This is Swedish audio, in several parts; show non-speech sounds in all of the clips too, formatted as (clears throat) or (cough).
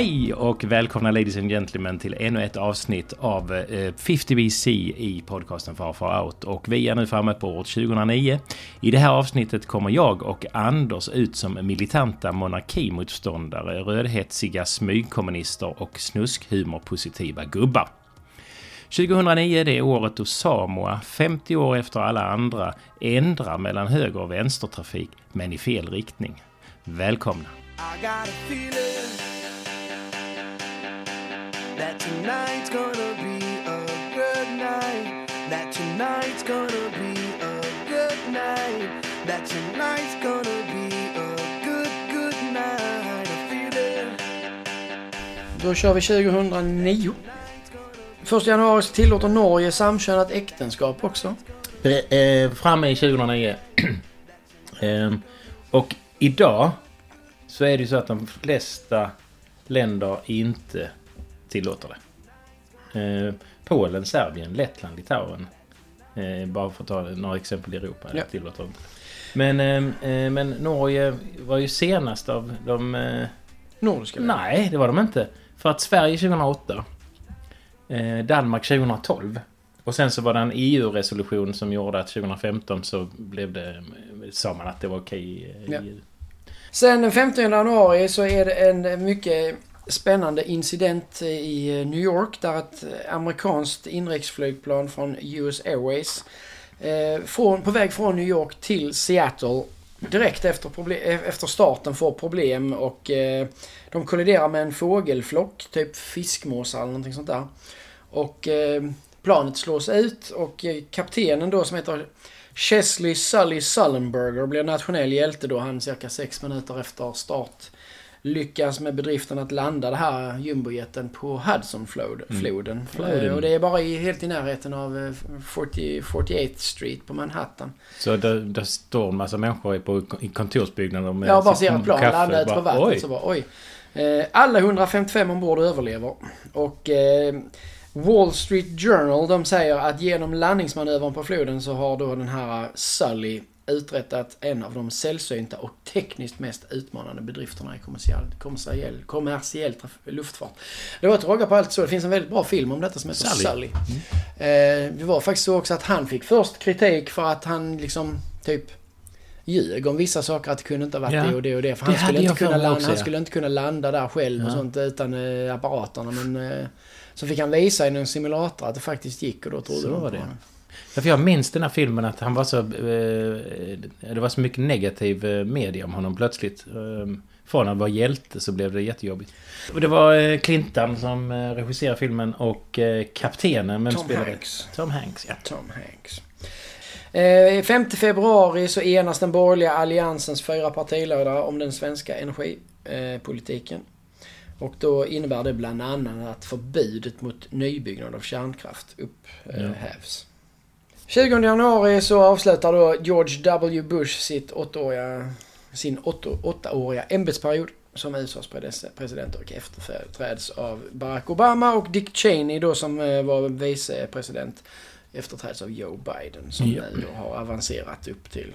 Hej och välkomna ladies and gentlemen till ännu ett avsnitt av eh, 50BC i podcasten Far Far Out. Och vi är nu framme på år 2009. I det här avsnittet kommer jag och Anders ut som militanta monarkimotståndare, rödhetsiga smygkommunister och snuskhumorpositiva gubbar. 2009 det året då Samoa, 50 år efter alla andra, ändrar mellan höger och vänstertrafik, men i fel riktning. Välkomna! I got a feeling that tonight's gonna be a good night. That tonight's gonna be a good night. That tonight's gonna be a good, good night. I feel it. Då kör vi 2009. Första januari så tillåter Norge samkönat äktenskap också. Eh, framme i 2009. (clears throat) Ehm, och idag så är det ju så att de flesta länder inte tillåter det. Eh, Polen, Serbien, Lettland, Litauen. Eh, bara för att ta några exempel i Europa. Ja. Tillåter inte. Men, ehm, eh, men Norge var ju senast av de... Eh, Nordiska länder. nej, det var de inte. För att Sverige 2008. Eh, Danmark 2012. Och sen så var det en EU-resolution som gjorde att 2015 så blev det... Sa man att det var okej i Ja. Sen den 15 januari så är det en mycket spännande incident i eh, New York där ett eh, amerikanskt inrikesflygplan från US Airways eh, från, på väg från New York till Seattle direkt efter, eh, efter starten får problem och eh, de kolliderar med en fågelflock, typ fiskmåsar eller någonting sånt där. Och eh, planet slås ut och kaptenen då som heter Chesley Sully Sullenberger blir nationell hjälte då han cirka sex minuter efter start lyckas med bedriften att landa det här jumbojeten på Hudsonfloden. Floden. Eh, Och det är bara i, helt i närheten av eh, 40, 48th Street på Manhattan. Så där, där står en massa människor på, i kontorsbyggnader med Jag bara ser ett plan landa ute på vattnet oj. så bara oj. Eh, alla 155 ombord överlever. Och eh, Wall Street Journal de säger att genom landningsmanövern på floden så har då den här Sully uträttat en av de sällsynta och tekniskt mest utmanande bedrifterna i kommersiell, kommersiell, kommersiell luftfart. Det var till råga på allt så. Det finns en väldigt bra film om detta som heter Sully. Sully. Eh, det var faktiskt så också att han fick först kritik för att han liksom typ ljög om vissa saker att det kunde inte ha varit Ja. det och det och det. För Det han skulle, inte kunna landa, också, han ja. skulle inte kunna landa där själv och Ja. sånt utan eh, apparaterna. Men eh, så fick han visa i en simulator att det faktiskt gick och då trodde Så de var det. honom. Därför jag minns den här filmen att han var så... Eh, det var så mycket negativ eh, media om honom plötsligt. Eh, från att vara hjälte så blev det jättejobbigt. Och det var eh, Clinton som regisserade filmen och kaptenen. Vem Tom spelade? Hanks. Tom Hanks, ja. Tom Hanks. Eh, 5 februari så enas den borgerliga alliansens fyra partiledare om den svenska energipolitiken. Och då innebär det bland annat att förbudet mot nybyggnad av kärnkraft upphävs. 20 januari så avslutar då George W. Bush sitt åttaåriga, sin åtta- åttaåriga ämbetsperiod som USAs pres- president och efterträds av Barack Obama och Dick Cheney då som eh, var vicepresident efterträds av Joe Biden som Ja. nu har avancerat upp till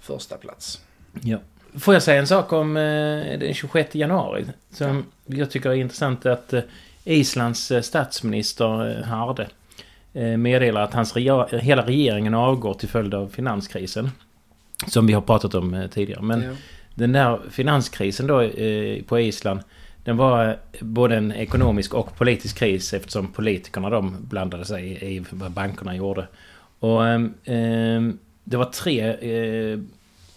första plats. Ja. Får jag säga en sak om eh, den 26 januari? Som jag tycker är intressant att eh, Islands eh, statsminister Harde meddelar att hans hela regeringen avgår till följd av finanskrisen. Som vi har pratat om eh, tidigare. Men Ja. den där finanskrisen då eh, på Island den var eh, både en ekonomisk och politisk kris eftersom politikerna de blandade sig i, vad bankerna gjorde. Och ehm, det var tre eh,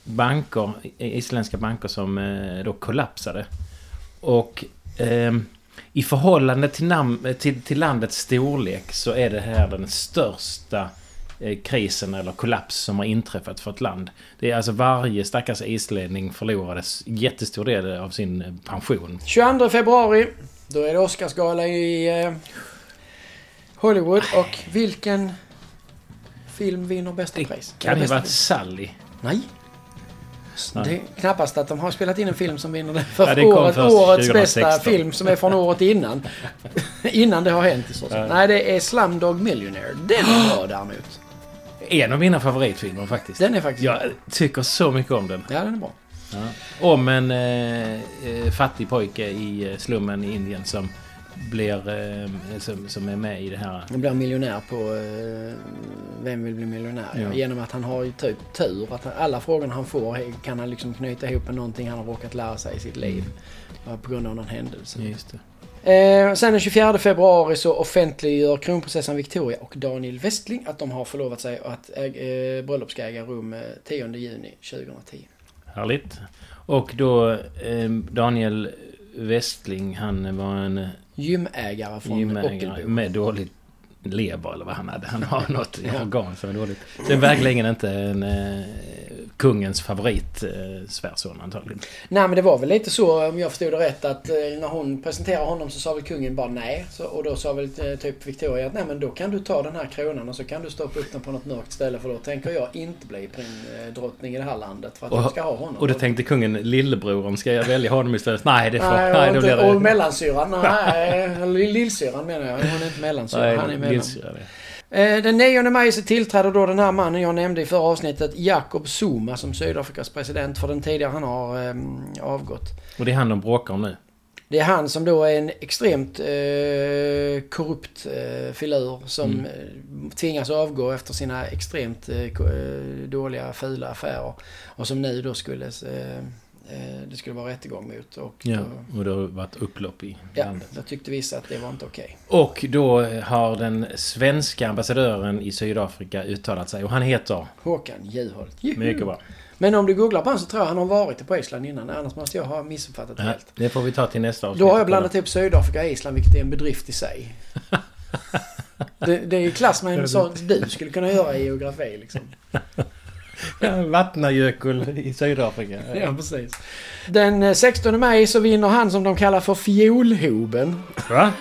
banker, isländska banker som eh, då kollapsade. Och ehm, i förhållande till, nam- till, till landets storlek så är det här den största eh, krisen eller kollaps som har inträffat för ett land. Det är alltså varje stackars islänning förlorade jättestor del av sin eh, pension. 22 februari, då är det Oscarsgala i eh, Hollywood och vilken film vinner bästa pris? Kan det vara film? Sally? Nej. Nej. Det är knappast att de har spelat in en film som vinner för Ja, året, årets 2016. bästa film som är från året innan. (laughs) innan det har hänt sett. Ja. Nej, det är Slumdog Millionaire. Den är bra däremot. En av mina favoritfilmer faktiskt. Den är faktiskt Jag tycker så mycket om den. Ja, den är bra. Ja. Om en eh, eh, fattig pojke i eh, slummen i Indien som blir... Eh, som, som är med i det här. Han blir miljonär på eh, Vem vill bli miljonär? Ja. Genom att han har ju typ tur. Att han, alla frågorna han får kan han liksom knyta ihop med någonting han har råkat lära sig i sitt liv. Bara På grund av någon händelse. Just det. Eh, sen den 24 februari så offentliggör kronprinsessan Victoria och Daniel Westling att de har förlovat sig och att äg, eh, bröllop ska äga rum eh, 10 juni 2010. Härligt. Och då Daniel Westling, han var en Gymägare från gymägare Ockelbo. med dåligt lever eller vad han hade. Han har (laughs) något organ som är dåligt. Så verkligen inte en eh, kungens favorit eh, svärson antagligen. Nej men det var väl lite så om jag förstod det rätt att eh, när hon presenterade honom så sa väl kungen bara nej. Så, och då sa väl eh, typ Victoria att nej men då kan du ta den här kronan och så kan du stoppa upp den på något mörkt ställe för då tänker jag inte bli prin- eh, drottning i det här landet för att jag ska ha honom. Och då tänkte kungen, lillebrodern, ska jag välja honom istället? Nej, det får... Nej, Nej, och, då inte, blir det... och mellansyran, nej. eller Lillsyran menar jag. Hon är inte mellansyra, Nej, han är mellan. Det. Eh, Den 9 maj så tillträder då den här mannen jag nämnde i förra avsnittet, Jacob Zuma, som Sydafrikas president för den tidigare han har eh, avgått. Och det är han de bråkar om nu. Det är han som då är en extremt eh, korrupt eh, filur som Mm. eh, tvingas avgå efter sina extremt eh, eh, dåliga, fula affärer. Och som nu då skulle det skulle vara rättegång mot. Och Ja, då, och det har varit upplopp i ja, landet. då tyckte vissa att det var inte okej. Och då har den svenska ambassadören i Sydafrika uttalat sig och han heter... Håkan Juholt. Juhu. Mycket bra. Men om du googlar på honom så tror jag han har varit på Island innan. Annars måste jag ha missuppfattat det Ja, helt. det får vi ta till nästa avsnitt. Då har jag blandat ihop Sydafrika och Island, vilket är en bedrift i sig. (laughs) det, det är i klass med en sån du skulle kunna göra i geografi liksom. (laughs) (laughs) Vatnajökull i Sydafrika. Ja, precis. Den eh, 16 maj så vinner han som de kallar för Fiolhoben. Va?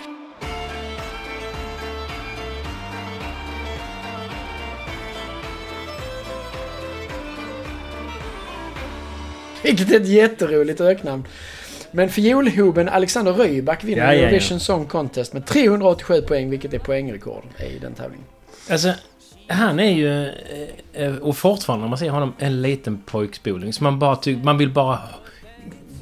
Vilket är ett jätteroligt öknamn. Men Fiolhoben Alexander Rybak vinner Ja, ja, ja. Eurovision Song Contest med 387 poäng, vilket är poängrekord i den tävlingen. Alltså, han är ju... eh, eh, Och fortfarande när man ser honom, en liten pojkspoling. Så man bara tycker... Man vill bara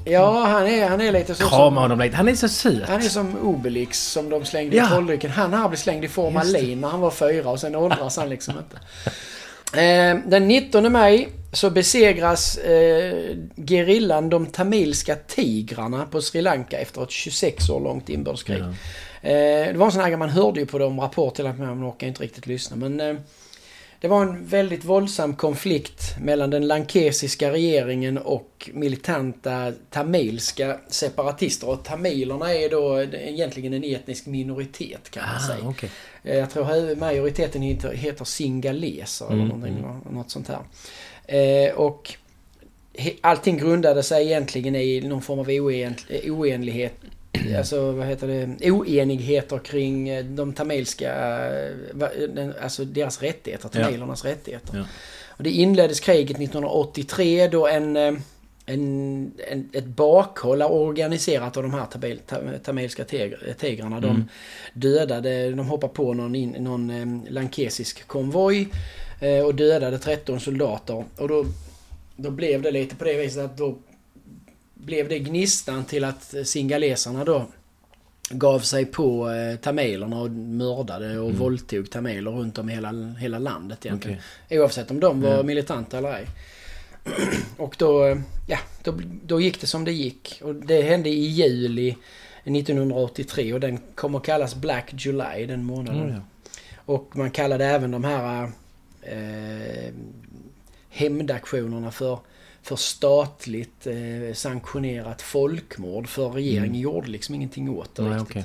Ja, han är, han är lite så krama som, honom lite. Han är så söt. Han är som Obelix som de slängde Ja. i trolldrycken. Han här blev slängd i formalin när han var fyra och sen åldras han liksom inte. Eh, den 19 maj så besegras eh, gerillan de tamilska tigrarna på Sri Lanka efter ett 26 år långt inbördeskrig. Ja. Eh, det var en sån här grej, man hörde ju på dem rapport till att man orkar inte riktigt lyssna. Men eh, det var en väldigt våldsam konflikt mellan den lankesiska regeringen och militanta tamilska separatister. Och tamilerna är då egentligen en etnisk minoritet kan man Ah, säga. okej. Eh, Jag tror majoriteten heter, heter singaleser eller Mm, någonting, något sånt här. Och allting grundade sig egentligen i någon form av oen, oenlighet. (clears throat) Alltså vad heter det? Oenigheter kring eh, de tamilska, eh, alltså deras rättigheter, Ja. tamilernas rättigheter. Ja. Och det inleddes kriget 1983 då en, eh, en, en, ett bakhåll organiserat av de här tamil, tam- tamilska teg- tigrarna. De Mm. dödade, de hoppade på någon, in, någon lankesisk konvoj och dödade 13 soldater. Och då, då blev det lite på det viset att då blev det gnistan till att singaleserna då gav sig på eh, tamilerna och mördade och Mm. våldtog tamiler runt om i hela, hela landet egentligen. Okej. Oavsett om de var Ja. militanta eller ej. (clears throat) Och då, eh, ja, då, då gick det som det gick. Och det hände i juli 1983 och den kommer kallas Black July den månaden. Mm, ja. Och man kallade även de här eh, hämndaktionerna för, för statligt eh, sanktionerat folkmord. För regeringen Mm. gjorde liksom ingenting åt det Nej, riktigt.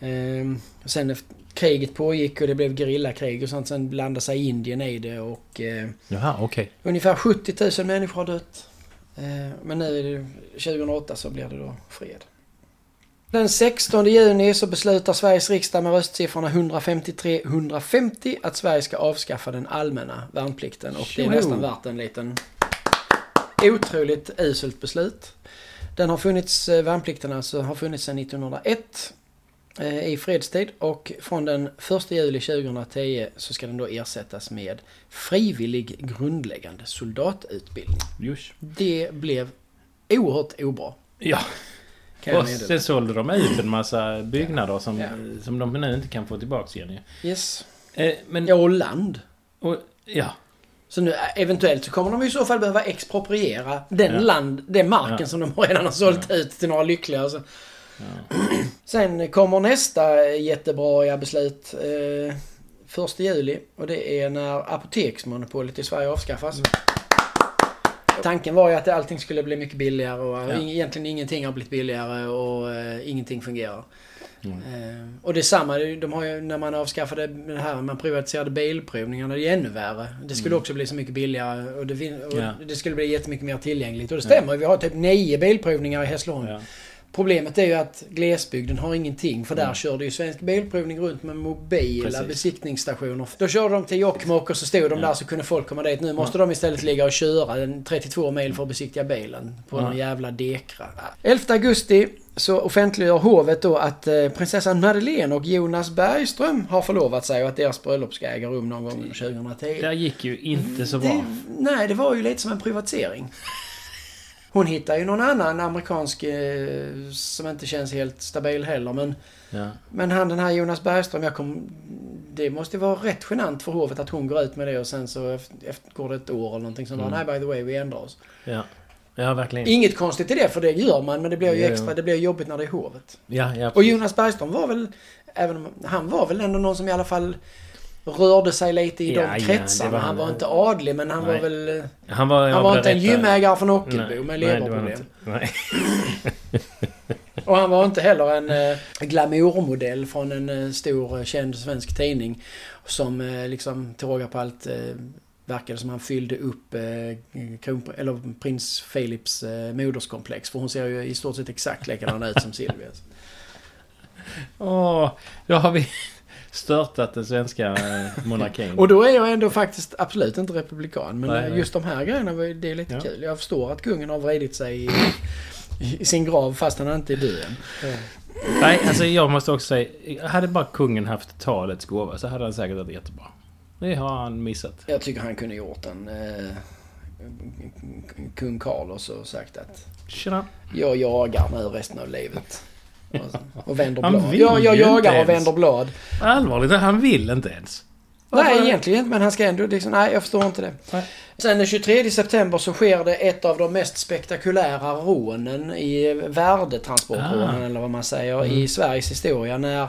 Ehm, och sen efter kriget pågick och det blev gerillakrig och sånt. Sen blandade sig Indien i det och eh, Jaha, okej. ungefär 70 000 människor har dött. Eh, men nu är det 2008 så blir det då fred. Den 16 juni så beslutar Sveriges riksdag med röstsiffrorna 153-150 att Sverige ska avskaffa den allmänna värnplikten. Och det är nästan värt en liten otroligt uselt beslut. Den har funnits, eh, värnplikten alltså, har funnits sedan 1901. eh, i fredstid och från den 1 juli 2010 så ska den då ersättas med frivillig grundläggande soldatutbildning. Just. Det blev oerhört obra. Ja, och sen sålde de ut en massa byggnader som, Ja. som de nu inte kan få tillbaka igen. Yes. Eh, men, Ja, och land. och, ja. Så nu eh, eventuellt så kommer de i så fall behöva expropriera den Ja. land, den marken Ja. som de redan har sålt ut till några lyckliga. Så. Ja. (clears throat) Sen kommer nästa jättebra beslut. Eh, 1 juli och det är när apoteksmonopolet i Sverige avskaffas. Tanken var ju att allting skulle bli mycket billigare och Ja. egentligen ingenting har blivit billigare och eh, ingenting fungerar. Mm. Eh, och det är samma, de har ju, när man avskaffade det här, man privatiserade bilprovningarna, det är ännu värre. Det skulle Mm. också bli så mycket billigare och det, och Ja. det skulle bli jättemycket mer tillgängligt. Och det stämmer ju, vi har typ nio bilprovningar i Hässleholm. Ja. Problemet är ju att glesbygden har ingenting för där Mm. körde ju Svensk Bilprovning runt med mobila Precis. besiktningsstationer. Då körde de till Jokkmokk och så stod de Ja. där så kunde folk komma dit. Nu måste de istället ligga och köra en 32 mil för att besiktiga bilen på Ja. någon jävla dekra. 11 augusti så offentliggör hovet då att eh, prinsessan Madeleine och Jonas Bergström har förlovat sig och att deras bröllop ska äga rum någon gång under 2010. Det gick ju inte så Det, bra. nej, det var ju lite som en privatisering. Hon hittar ju någon annan amerikansk eh, som inte känns helt stabil heller. Men, Ja. men han den här Jonas Bergström, jag kom, det måste vara rätt genant för hovet att hon går ut med det och sen så efter, går det ett år eller någonting sånt. Mm. Nej, by the way, vi ändrar oss. Ja. ja, verkligen. Inget konstigt i det, för det gör man, men det blir ju extra, det blir jobbigt när det är hovet. Ja, ja, Och Jonas Bergström var väl, även om, han var väl ändå någon som i alla fall rörde sig lite i Ja, de ja, kretsarna. var han han. var inte adlig, men han Nej. var väl... Han var, Han var inte en gymägare från Ockelbo med leverproblem. Nej. (laughs) Och han var inte heller en eh, glamourmodell från en eh, stor eh, känd svensk tidning. Som eh, liksom till råga på allt eh, verkade som han fyllde upp eh, eller prins Philips eh, moderskomplex. För hon ser ju i stort sett exakt likadan ut som Silvia. (laughs) Åh, då har vi störtat den svenska eh, monarkin. (laughs) Och då är jag ändå faktiskt absolut inte republikan. Men Nej, eh, nej. just de här grejerna, var det är lite Ja. kul. Jag förstår att kungen har vridit sig i, i sin grav fast han inte är död än. Nej, alltså jag måste också säga. Hade bara kungen haft talets gåva så hade han säkert varit jättebra. Det har han missat. Jag tycker han kunde gjort en eh, kung Carlos och sagt att Tjena. jag jagar nu resten av livet. Och, vänder Han blad. vill Jag, jag jagar och vänder blad. Allvarligt, han vill inte ens. Nej, egentligen inte, men han ska ändå liksom, nej jag förstår inte det. Nej. Sen den 23 september så sker det ett av de mest spektakulära rånen i värdetransportrånen, Ah. eller vad man säger, Mm. i Sveriges historia när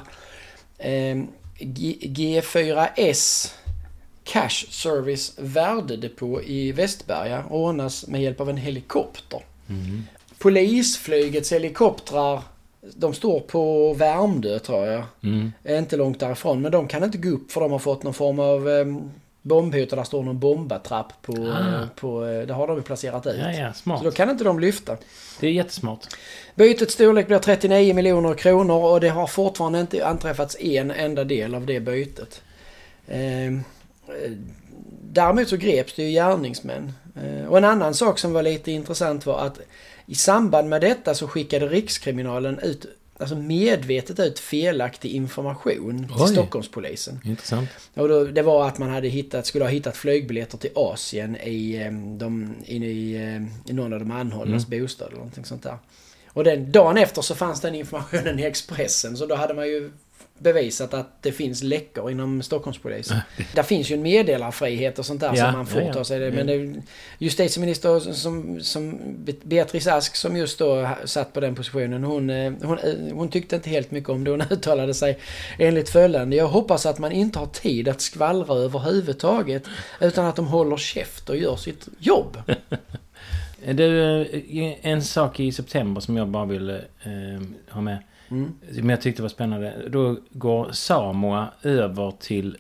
eh, G- G4S Cash Service värdedepå i Västberga ordnas med hjälp av en helikopter. Mm. Polisflygets helikoptrar, de står på Värmdö tror jag. Mm. Är inte långt därifrån. Men de kan inte gå upp för de har fått någon form av eh, bombhot där står någon bombatrapp på... Ah. Eh, på eh, det har de ju placerat ut. Ja, ja, Så smart. då kan inte de lyfta. Det är jättesmart. Bytets storlek blir 39 miljoner kronor och det har fortfarande inte anträffats en enda del av det bytet. Eh, eh, däremot så greps det ju gärningsmän. Eh, och en annan sak som var lite intressant var att i samband med detta så skickade Rikskriminalen ut Alltså medvetet ut felaktig information till Oj. Stockholmspolisen. Intressant. Och då, det var att man hade hittat, skulle ha hittat flygbiljetter till Asien i, eh, de, i, eh, i någon av de anhållnas bostad eller någonting sånt där. Och den, dagen efter så fanns den informationen i Expressen så då hade man ju bevisat att det finns läckor inom Stockholmspolisen. Där finns ju en meddelarfrihet och sånt där Ja, som man får ja, ta ja. sig det. Men det, justitieminister som, som Beatrice Ask som just då satt på den positionen. Hon, eh, hon, eh, hon tyckte inte helt mycket om det. Hon (laughs) uttalade sig enligt följande. Jag hoppas att man inte har tid att skvallra överhuvudtaget. Utan att de håller käft och gör sitt jobb. (laughs) Du, eh, en sak i september som jag bara vill eh, ha med. Mm. Som jag tyckte var spännande. Då går Samoa över till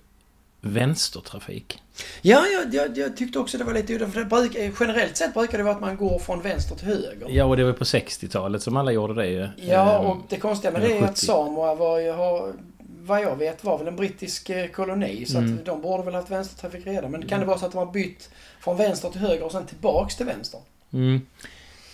vänstertrafik. Ja, jag, jag, jag tyckte också det var lite udda. För det bruk, eh, generellt sett brukar det vara att man går från vänster till höger. Ja, och det var på 60-talet som alla gjorde det ju. Ja, Ehm, och det konstiga med det är att 70. Samoa var ju, har, vad jag vet, var väl en brittisk eh, koloni. Så Mm. att de borde väl haft vänstertrafik redan. Men kan det vara så att de har bytt från vänster till höger och sen tillbaks till vänster? Mm.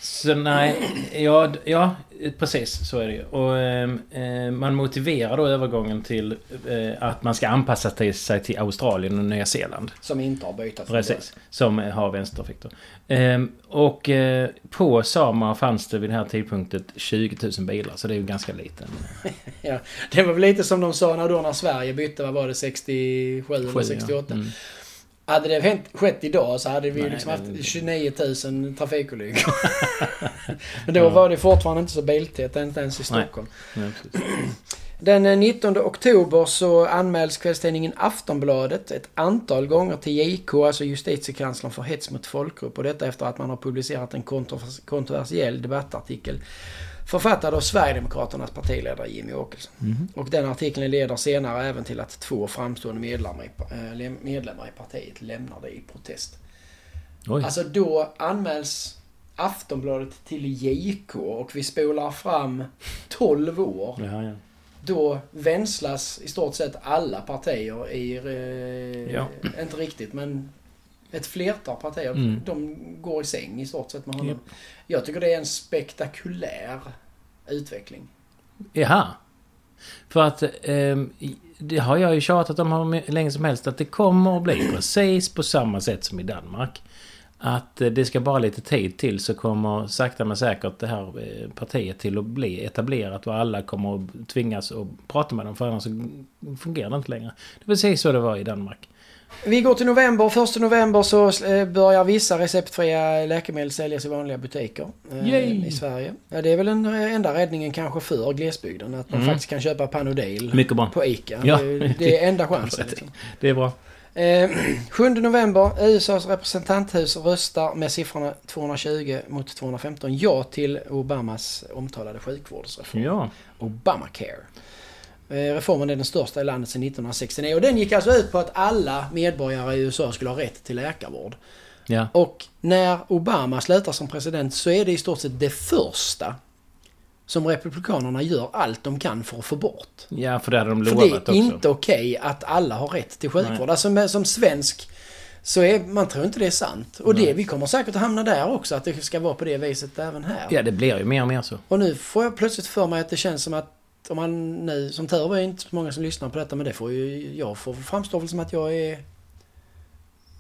Så nej, ja, ja precis så är det ju. Och eh, man motiverar då övergången till eh, att man ska anpassa till, sig till Australien och Nya Zeeland. Som inte har bytt. Precis. Som har vänstertrafik då. Ehm, och eh, på Samar fanns det vid den här tidpunkten 20 000 bilar. Så det är ju ganska liten. (laughs) Ja, det var väl lite som de sa när, då när Sverige bytte, vad var det, 67 eller Sju, 68? Ja. Mm. Hade det hänt, skett idag så hade vi Nej, liksom haft 29 000 trafikolyckor. (laughs) Men då var det fortfarande inte så biltätt, inte ens i Nej. Stockholm. Ja, precis. (clears throat) Den eh, 19 oktober så anmäls kvällstidningen Aftonbladet ett antal gånger till JK, alltså justitiekanslern för hets mot folkgrupp. Och detta efter att man har publicerat en kontrovers- kontroversiell debattartikel författad av Sverigedemokraternas partiledare Jimmy Åkesson. Mhm. Och den artikeln leder senare även till att två framstående medlemmar i, eh, lem- medlemmar i partiet lämnar det i protest. Oj. Alltså då anmäls Aftonbladet till JK och vi spolar fram 12 år. Ja, ja. Då vänslas i stort sett alla partier i... Eh, Ja. Inte riktigt men ett flertal partier. Mm. De går i säng i stort sett med honom. Ja. Jag tycker det är en spektakulär utveckling. Jaha. För att ehm, det har jag ju tjatat om hur länge som helst att det kommer att bli (clears throat) precis på samma sätt som i Danmark. Att eh, det ska bara lite tid till så kommer sakta men säkert det här eh, partiet till att bli etablerat och alla kommer att tvingas att prata med dem för annars så fungerar det inte längre. Det var precis så det var i Danmark. Vi går till november. Första november så eh, börjar vissa receptfria läkemedel säljas i vanliga butiker eh, Yay! i Sverige. Ja, det är väl den eh, enda räddningen kanske för glesbygden. Att man Mm. faktiskt kan köpa Panodil på ICA. Ja. Det, är enda (laughs) chansen. Liksom. Det är bra. Eh, (clears throat) 7 november, USAs representanthus röstar med siffrorna 220 mot 215 ja till Obamas omtalade sjukvårdsreform. Ja. Obamacare. Eh, Reformen är den största i landet sedan 1969 och den gick alltså ut på att alla medborgare i USA skulle ha rätt till läkarvård. Ja. Och när Obama slutar som president så är det i stort sett det första som Republikanerna gör allt de kan för att få bort. Ja, för det hade de För lovat det är också. inte okej att alla har rätt till sjukvård. Nej. Alltså med, som svensk så är man tror inte det är sant. Och det, vi kommer säkert att hamna där också, att det ska vara på det viset även här. Ja, det blir ju mer och mer så. Och nu får jag plötsligt för mig att det känns som att om man nu, som tur var är inte så många som lyssnar på detta, men det får ju jag får framstå väl som att jag är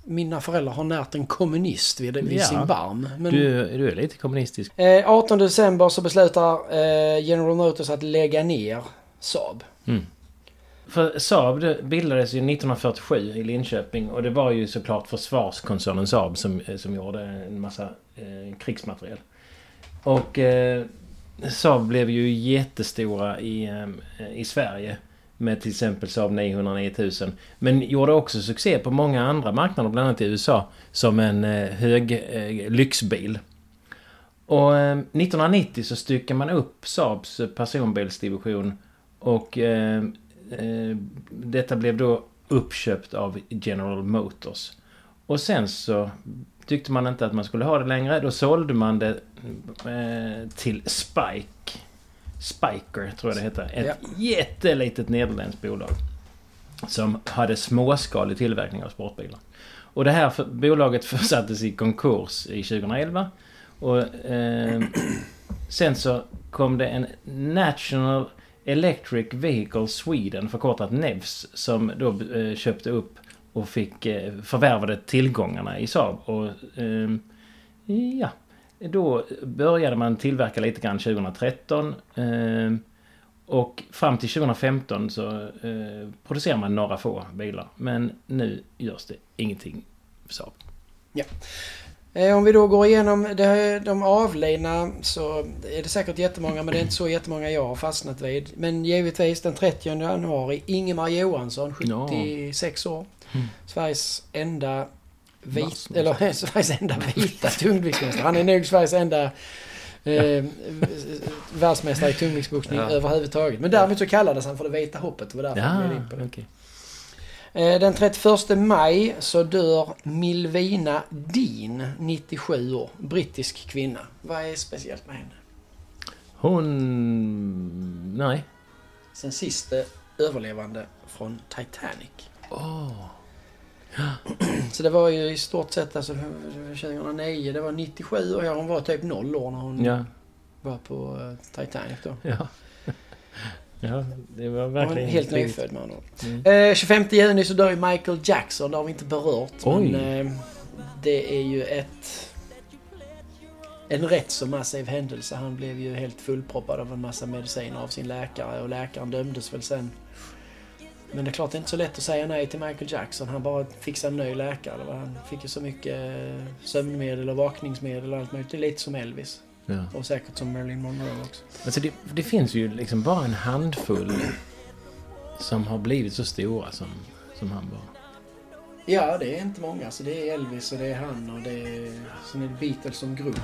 mina föräldrar har närt en kommunist vid, vid Ja. sin barm. Men, Du, du är lite kommunistisk. eh, 18 december så beslutar eh, General Motors att lägga ner Saab. Mm. För Saab bildades ju 1947 i Linköping och det var ju såklart försvarskoncernen Saab som, eh, som gjorde en massa eh, krigsmateriel. Och eh, Saab blev ju jättestora i, ehm, i Sverige med till exempel Saab 900 9000. Men gjorde också succé på många andra marknader, bland annat i USA, som en eh, hög eh, lyxbil. Och ehm, 1990 så styckade man upp Saabs personbilsdivision och eh, eh, detta blev då uppköpt av General Motors. Och sen så tyckte man inte att man skulle ha det längre. Då sålde man det eh, till Spike. Spiker tror jag det heter. Ett jättelitet nederländskt bolag. Som hade småskalig tillverkning av sportbilar. Och det här för, bolaget (laughs) försattes i konkurs i 2011. Och eh, sen så kom det en National Electric Vehicle Sweden, förkortat NEVS, som då eh, köpte upp och fick eh, förvärvade tillgångarna i Saab. Och eh, ja, då började man tillverka lite grann 2013. Eh, och fram till 2015 så eh, producerar man några få bilar. Men nu görs det ingenting för Saab. Eh, Om vi då går igenom det, de avlidna så är det säkert jättemånga men det är inte så jättemånga jag har fastnat vid. Men givetvis den 30 januari Ingemar Johansson, 76 år. Mm. Sveriges enda vit, eller (laughs) Sveriges enda vita tungviktsmästare. Han är nog Sveriges enda eh, världsmästare i tungviktsboxning Ja. överhuvudtaget. Men däremot så kallades han för det vita hoppet. Det var därför Ja, gled in på det. okej. Eh, Den 31 maj så dör Milvina Dean, 97 år. Brittisk kvinna. Vad är speciellt med henne? Hon... Nej. Sen sista överlevande från Titanic. Åh. Så det var ju i stort sett alltså 2009, det var 97 och hon var typ 0 år när hon Ja. var på eh, Titanic då. Ja. ja, det var verkligen... helt nyfödd med ord. Mm. Eh, 25 juni så dör ju Michael Jackson, det har vi inte berört. Oj. Men eh, det är ju ett... En rätt så massiv händelse. Han blev ju helt fullproppad av en massa mediciner av sin läkare och läkaren dömdes väl sen. Men det är klart det är inte så lätt att säga nej till Michael Jackson. Han bara fixade en ny läkare. Han fick ju så mycket eh, sömnmedel och vakningsmedel och allt möjligt. Det är lite som Elvis. Ja. Och säkert som Marilyn Monroe också. Alltså det, det finns ju liksom bara en handfull som har blivit så stora som, som han var. Ja, det är inte många. Så det är Elvis och det är han och det är... Sen är det Beatles som grupp.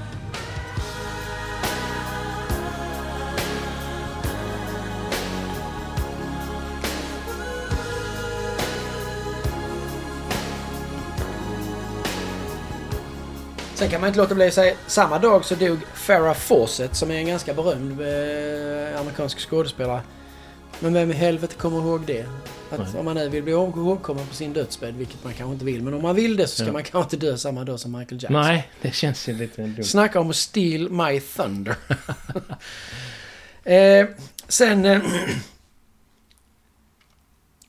Sen kan man inte låta bli att säga, samma dag så dog Farrah Fawcett som är en ganska berömd eh, amerikansk skådespelare. Men vem i helvete kommer ihåg det? Att Nej. om man nu vill bli ihågkommen på sin dödsbädd, vilket man kanske inte vill, men om man vill det så ska Ja. man kanske inte dö samma dag som Michael Jackson. Nej, det känns ju lite dumt. Snacka om att steal my thunder. (laughs) eh, sen... Eh,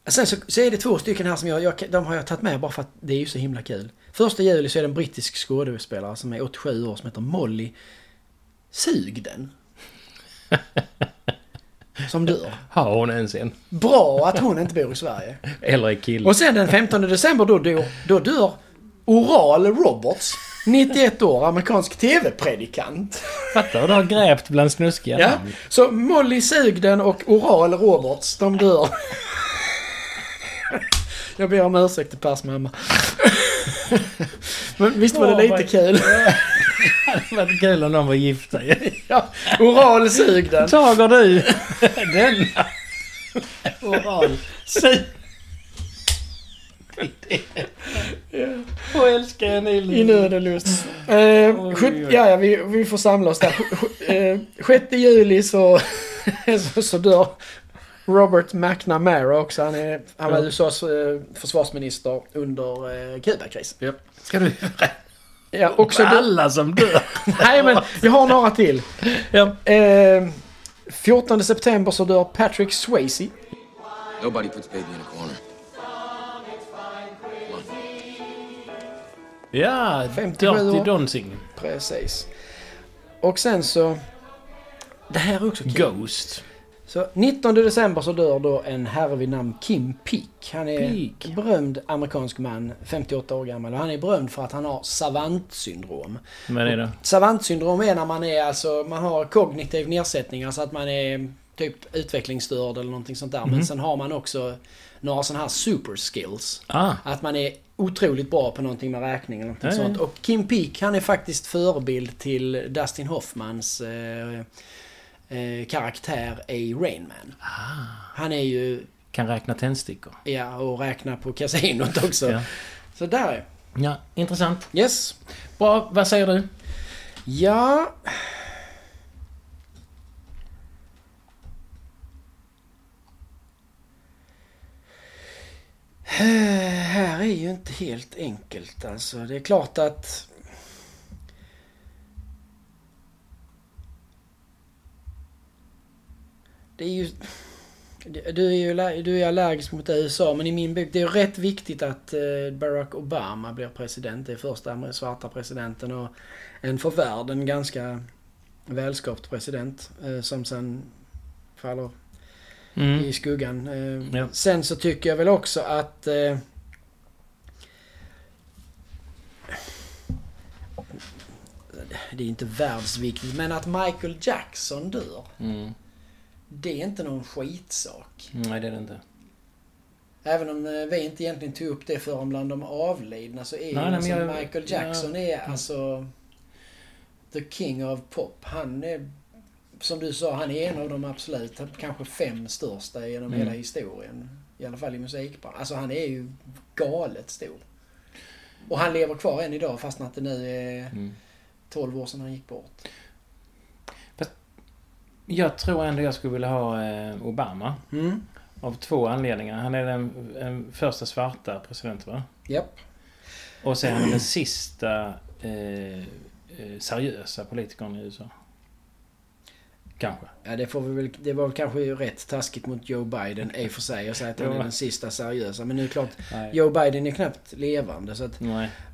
sen så, så är det två stycken här som jag, jag... De har jag tagit med bara för att det är ju så himla kul. Första juli så är det en brittisk skådespelare som är 87 år som heter Molly Sugden. (laughs) Som dör. Har hon ens en? Bra att hon inte bor i Sverige. Eller är kille? Och sen den 15 december då, då, då dör Oral Roberts. 91 år, amerikansk TV-predikant. Fattar du? Har grävt bland snuskiga Ja, namn. så Molly Sugden och Oral Roberts, de dör. Jag ber om ursäkt till Pers mamma. (laughs) Men visst var det lite kul? (laughs) Det hade varit kul om de var gifta ju. (laughs) Ja, Oral Sugden. Tager du denna? Oral. Sy. Och älskar en I nöd och lust. Eh, ja, ja, vi, vi får samla oss där. Sj- eh, 6 juli så, så, så dör Robert McNamara också. Han, är, han var Ja. USAs eh, försvarsminister under eh, Kubakrisen. Ja. Ska du Ja, också alla som dör? (laughs) Nej, men jag har några till. Ja. Eh, 14 september så dör Patrick Swayze. Nobody puts baby in a corner. Ja, 57 Dirty. Dancing. Precis. Och sen så... Det här är också kul. Ghost. Så 19 december så dör då en herre vid namn Kim Peek. Han är en berömd amerikansk man, 58 år gammal. Och han är berömd för att han har savantsyndrom. Vad är det? Savantsyndrom är när man är alltså, man har kognitiv nedsättning, alltså att man är typ utvecklingsstörd eller någonting sånt där. Mhm. Men sen har man också några sådana här super skills. Ah, Att man är otroligt bra på någonting med räkning eller någonting ja. sånt. Och Kim Peek han är faktiskt förebild till Dustin Hoffmans eh, eh, karaktär i Rain Man. Ah. Han är ju, kan räkna tändstickor. ja, och räknar på kasinot också. Ja. Så där är ja, intressant. Yes. Bra, vad säger du? Ja... Här är ju inte helt enkelt alltså. Det är klart att... Det är ju... Du är ju du är allergisk mot USA men i min bok det är ju rätt viktigt att eh, Barack Obama blir president. Det är första svarta presidenten och en för världen ganska välskapt president eh, som sen faller Mm. i skuggan. Eh, Ja. Sen så tycker jag väl också att... Det är inte världsviktigt, men att Michael Jackson dör. Mm. Det är inte någon skitsak. Nej, det är det inte. Även om eh, vi inte egentligen tog upp det förrän bland de avlidna så är Nej, ju nej, men som jag- Michael ja. Jackson är alltså... The King of Pop. Han är... Som du sa, han är en av de absolut, kanske fem största genom Mm. hela historien. I alla fall i musikbranschen. Alltså han är ju galet stor. Och han lever kvar än idag fastän att det nu är Mm. 12 år sedan han gick bort. Jag tror ändå jag skulle vilja ha eh, Obama. Mm. Av två anledningar. Han är den, den första svarta presidenten va? Japp. Och sen är han den sista eh, eh, seriösa politikern i USA. Kanske. Ja, det, får vi väl, det var väl kanske rätt taskigt mot Joe Biden i och för sig att säga att han är den sista seriösa. Men det är klart, Nej. Joe Biden är knappt levande. Så att,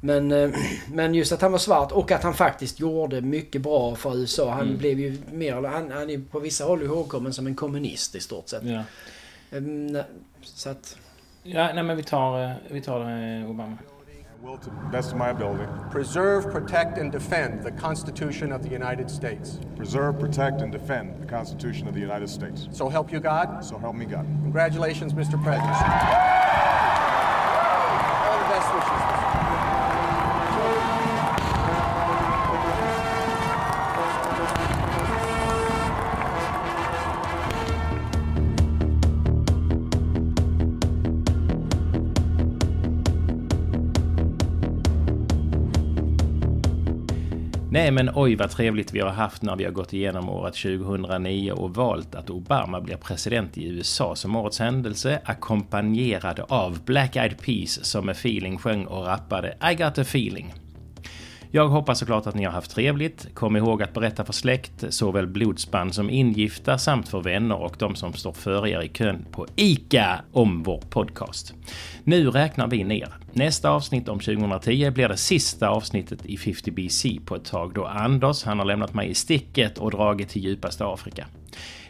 men, eh, men just att han var svart och att han faktiskt gjorde mycket bra för USA. Han Mm. blev ju mer, han, han är på vissa håll ihågkommen som en kommunist i stort sett. Ja. Mm, Så att... Ja, nej men vi tar, eh, vi tar eh, Obama. Will, to the best of my ability, preserve, protect, and defend the Constitution of the United States. preserve, protect, and defend the Constitution of the United States. So help you God. So help me God. Congratulations, Mr. President. Nej men oj vad trevligt vi har haft när vi har gått igenom året 2009 och valt att Obama blir president i USA som årets händelse ackompanjerad av Black Eyed Peas som med feeling sjöng och rappade I got a feeling. Jag hoppas såklart att ni har haft trevligt. Kom ihåg att berätta för släkt, såväl blodsband som ingifta samt för vänner och de som står före er i kön på ICA om vår podcast. Nu räknar vi ner. Nästa avsnitt om 2010 blir det sista avsnittet i 50 BC på ett tag då Anders, han har lämnat mig i sticket och dragit till djupaste Afrika.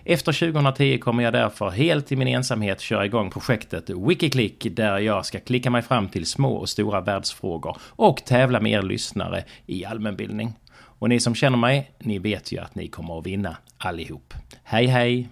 Efter 2010 kommer jag därför helt i min ensamhet köra igång projektet Wikiklick där jag ska klicka mig fram till små och stora världsfrågor och tävla med er lyssnare i allmänbildning. Och ni som känner mig, ni vet ju att ni kommer att vinna allihop. Hej hej!